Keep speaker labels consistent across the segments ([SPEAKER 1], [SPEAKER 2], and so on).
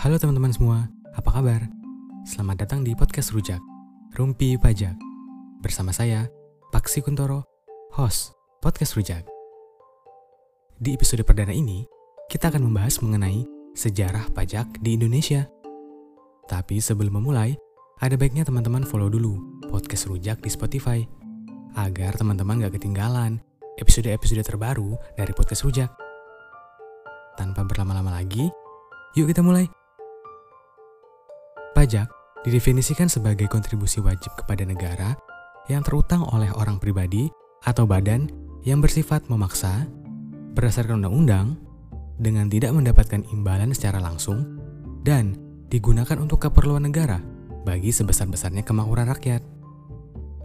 [SPEAKER 1] Halo teman-teman semua, apa kabar? Selamat datang di podcast Rujak, Rumpi Pajak. Bersama saya, Paksi Kuntoro, host podcast Rujak. Di episode perdana ini, kita akan membahas mengenai sejarah pajak di Indonesia. Tapi sebelum memulai, ada baiknya teman-teman follow dulu podcast Rujak di Spotify, agar teman-teman gak ketinggalan episode-episode terbaru dari podcast Rujak. Tanpa berlama-lama lagi, yuk kita mulai. Pajak didefinisikan sebagai kontribusi wajib kepada negara yang terutang oleh orang pribadi atau badan yang bersifat memaksa berdasarkan undang-undang dengan tidak mendapatkan imbalan secara langsung dan digunakan untuk keperluan negara bagi sebesar-besarnya kemakmuran rakyat.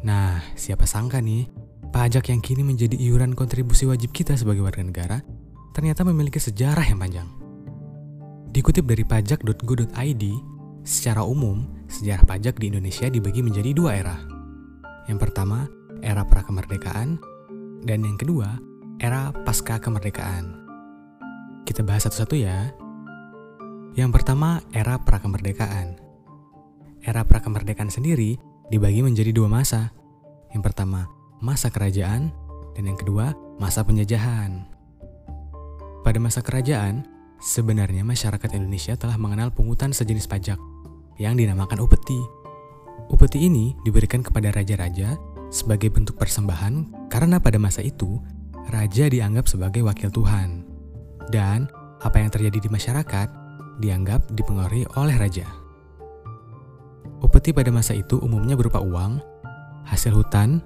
[SPEAKER 1] Nah, siapa sangka nih, pajak yang kini menjadi iuran kontribusi wajib kita sebagai warga negara ternyata memiliki sejarah yang panjang. Dikutip dari pajak.go.id, Secara umum, sejarah pajak di Indonesia dibagi menjadi dua era. Yang pertama, era prakemerdekaan, dan yang kedua, era pasca kemerdekaan. Kita bahas satu-satu ya. Yang pertama, era prakemerdekaan. Era prakemerdekaan sendiri dibagi menjadi dua masa. Yang pertama, masa kerajaan, dan yang kedua, masa penjajahan. Pada masa kerajaan, sebenarnya masyarakat Indonesia telah mengenal pungutan sejenis pajak, yang dinamakan upeti. Upeti ini diberikan kepada raja-raja sebagai bentuk persembahan karena pada masa itu raja dianggap sebagai wakil Tuhan. Dan apa yang terjadi di masyarakat dianggap dipengaruhi oleh raja. Upeti pada masa itu umumnya berupa uang, hasil hutan,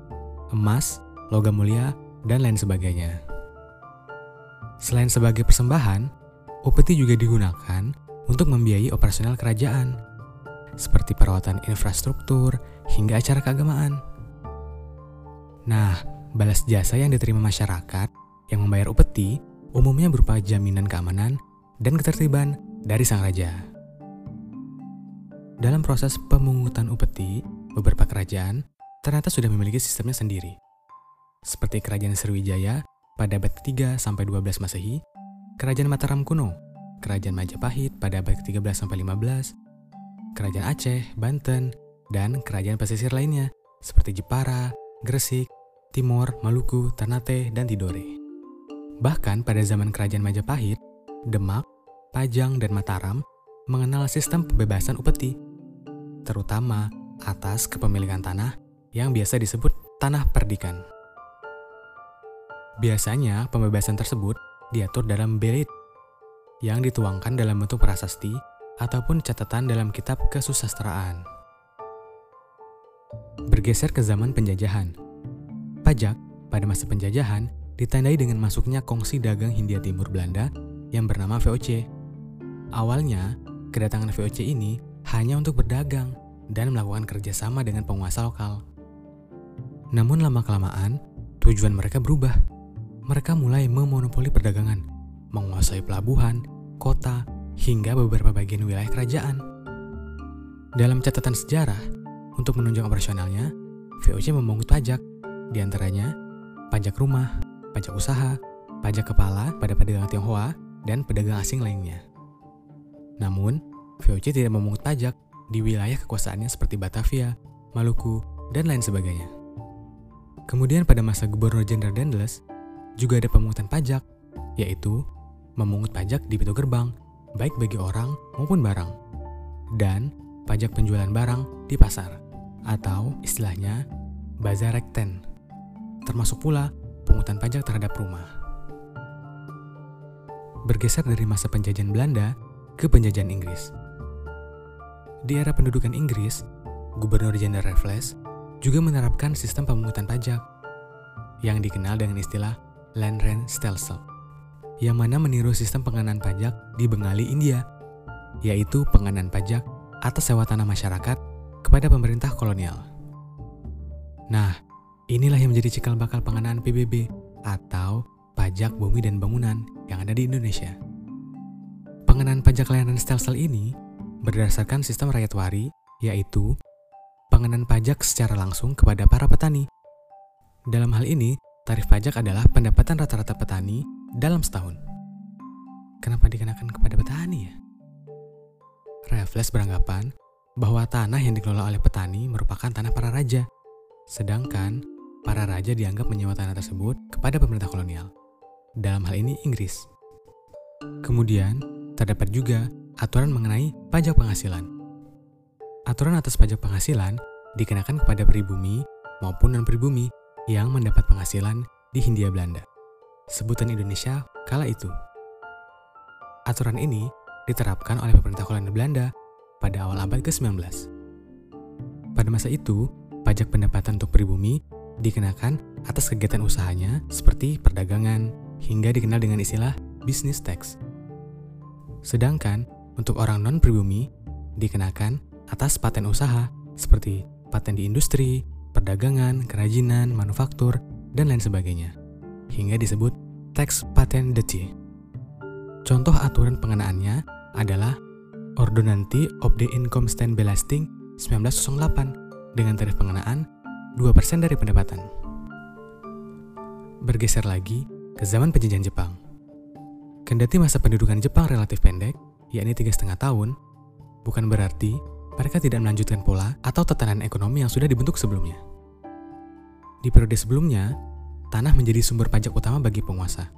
[SPEAKER 1] emas, logam mulia, dan lain sebagainya. Selain sebagai persembahan, upeti juga digunakan untuk membiayai operasional kerajaan seperti perawatan infrastruktur hingga acara keagamaan. Nah, balas jasa yang diterima masyarakat yang membayar upeti umumnya berupa jaminan keamanan dan ketertiban dari sang raja. Dalam proses pemungutan upeti, beberapa kerajaan ternyata sudah memiliki sistemnya sendiri. Seperti Kerajaan Sriwijaya pada abad ke-3 sampai 12 Masehi, Kerajaan Mataram kuno, Kerajaan Majapahit pada abad ke-13 sampai 15, Kerajaan Aceh, Banten, dan kerajaan pesisir lainnya seperti Jepara, Gresik, Timor, Maluku, Ternate, dan Tidore. Bahkan pada zaman kerajaan Majapahit, Demak, Pajang, dan Mataram mengenal sistem pembebasan upeti, terutama atas kepemilikan tanah yang biasa disebut tanah perdikan. Biasanya pembebasan tersebut diatur dalam belit yang dituangkan dalam bentuk prasasti ataupun catatan dalam kitab kesusastraan. Bergeser ke zaman penjajahan. Pajak pada masa penjajahan ditandai dengan masuknya kongsi dagang Hindia Timur Belanda yang bernama VOC. Awalnya, kedatangan VOC ini hanya untuk berdagang dan melakukan kerjasama dengan penguasa lokal. Namun lama-kelamaan, tujuan mereka berubah. Mereka mulai memonopoli perdagangan, menguasai pelabuhan, kota, hingga beberapa bagian wilayah kerajaan. Dalam catatan sejarah, untuk menunjang operasionalnya, VOC memungut pajak, di antaranya pajak rumah, pajak usaha, pajak kepala pada pedagang Tionghoa, dan pedagang asing lainnya. Namun, VOC tidak memungut pajak di wilayah kekuasaannya seperti Batavia, Maluku, dan lain sebagainya. Kemudian pada masa Gubernur Jenderal Dendles, juga ada pemungutan pajak, yaitu memungut pajak di pintu gerbang baik bagi orang maupun barang, dan pajak penjualan barang di pasar, atau istilahnya bazar rekten, termasuk pula pungutan pajak terhadap rumah. Bergeser dari masa penjajahan Belanda ke penjajahan Inggris. Di era pendudukan Inggris, Gubernur Jenderal Raffles juga menerapkan sistem pemungutan pajak yang dikenal dengan istilah Land Rent Stelsel yang mana meniru sistem pengenaan pajak di Bengali, India, yaitu pengenaan pajak atas sewa tanah masyarakat kepada pemerintah kolonial. Nah, inilah yang menjadi cikal bakal pengenaan PBB atau pajak bumi dan bangunan yang ada di Indonesia. Pengenaan pajak layanan stelsel ini berdasarkan sistem rakyat wari, yaitu pengenaan pajak secara langsung kepada para petani. Dalam hal ini, tarif pajak adalah pendapatan rata-rata petani dalam setahun. Kenapa dikenakan kepada petani ya? Raffles beranggapan bahwa tanah yang dikelola oleh petani merupakan tanah para raja, sedangkan para raja dianggap menyewa tanah tersebut kepada pemerintah kolonial. Dalam hal ini Inggris. Kemudian, terdapat juga aturan mengenai pajak penghasilan. Aturan atas pajak penghasilan dikenakan kepada pribumi maupun non-pribumi yang mendapat penghasilan di Hindia Belanda. Sebutan Indonesia kala itu. Aturan ini diterapkan oleh pemerintah kolonial Belanda pada awal abad ke-19. Pada masa itu, pajak pendapatan untuk pribumi dikenakan atas kegiatan usahanya seperti perdagangan hingga dikenal dengan istilah business tax. Sedangkan untuk orang non-pribumi dikenakan atas paten usaha seperti paten di industri, perdagangan, kerajinan, manufaktur, dan lain sebagainya, hingga disebut tax patentity. Contoh aturan pengenaannya adalah Ordonanti of the Income Stand Belasting 1908 dengan tarif pengenaan 2% dari pendapatan. Bergeser lagi ke zaman penjajahan Jepang. Kendati masa pendudukan Jepang relatif pendek, yakni tiga setengah tahun, bukan berarti mereka tidak melanjutkan pola atau tatanan ekonomi yang sudah dibentuk sebelumnya. Di periode sebelumnya, tanah menjadi sumber pajak utama bagi penguasa.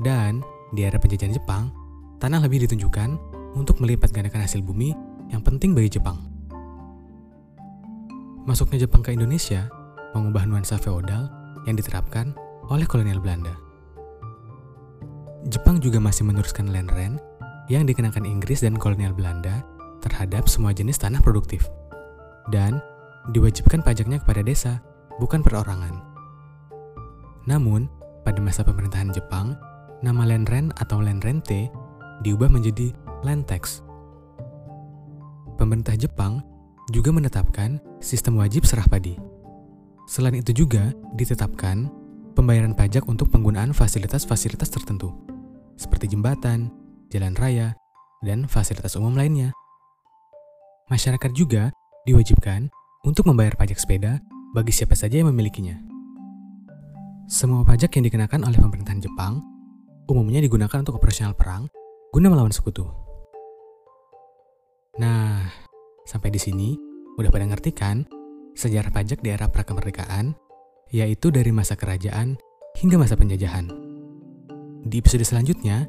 [SPEAKER 1] Dan di era penjajahan Jepang, tanah lebih ditunjukkan untuk melipat gandakan hasil bumi yang penting bagi Jepang. Masuknya Jepang ke Indonesia mengubah nuansa feodal yang diterapkan oleh kolonial Belanda. Jepang juga masih meneruskan land rent yang dikenakan Inggris dan kolonial Belanda terhadap semua jenis tanah produktif. Dan diwajibkan pajaknya kepada desa, bukan perorangan. Namun, pada masa pemerintahan Jepang, nama land rent atau land rente diubah menjadi land tax. Pemerintah Jepang juga menetapkan sistem wajib serah padi. Selain itu juga ditetapkan pembayaran pajak untuk penggunaan fasilitas-fasilitas tertentu seperti jembatan, jalan raya, dan fasilitas umum lainnya. Masyarakat juga diwajibkan untuk membayar pajak sepeda bagi siapa saja yang memilikinya. Semua pajak yang dikenakan oleh pemerintahan Jepang umumnya digunakan untuk operasional perang guna melawan sekutu. Nah, sampai di sini udah pada ngerti kan sejarah pajak di era prakemerdekaan, yaitu dari masa kerajaan hingga masa penjajahan. Di episode selanjutnya,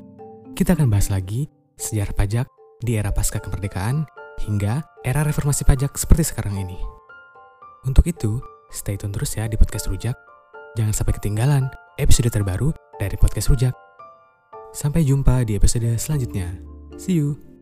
[SPEAKER 1] kita akan bahas lagi sejarah pajak di era pasca kemerdekaan hingga era reformasi pajak seperti sekarang ini. Untuk itu, stay tune terus ya di podcast Rujak. Jangan sampai ketinggalan episode terbaru dari podcast Rujak. Sampai jumpa di episode selanjutnya. See you!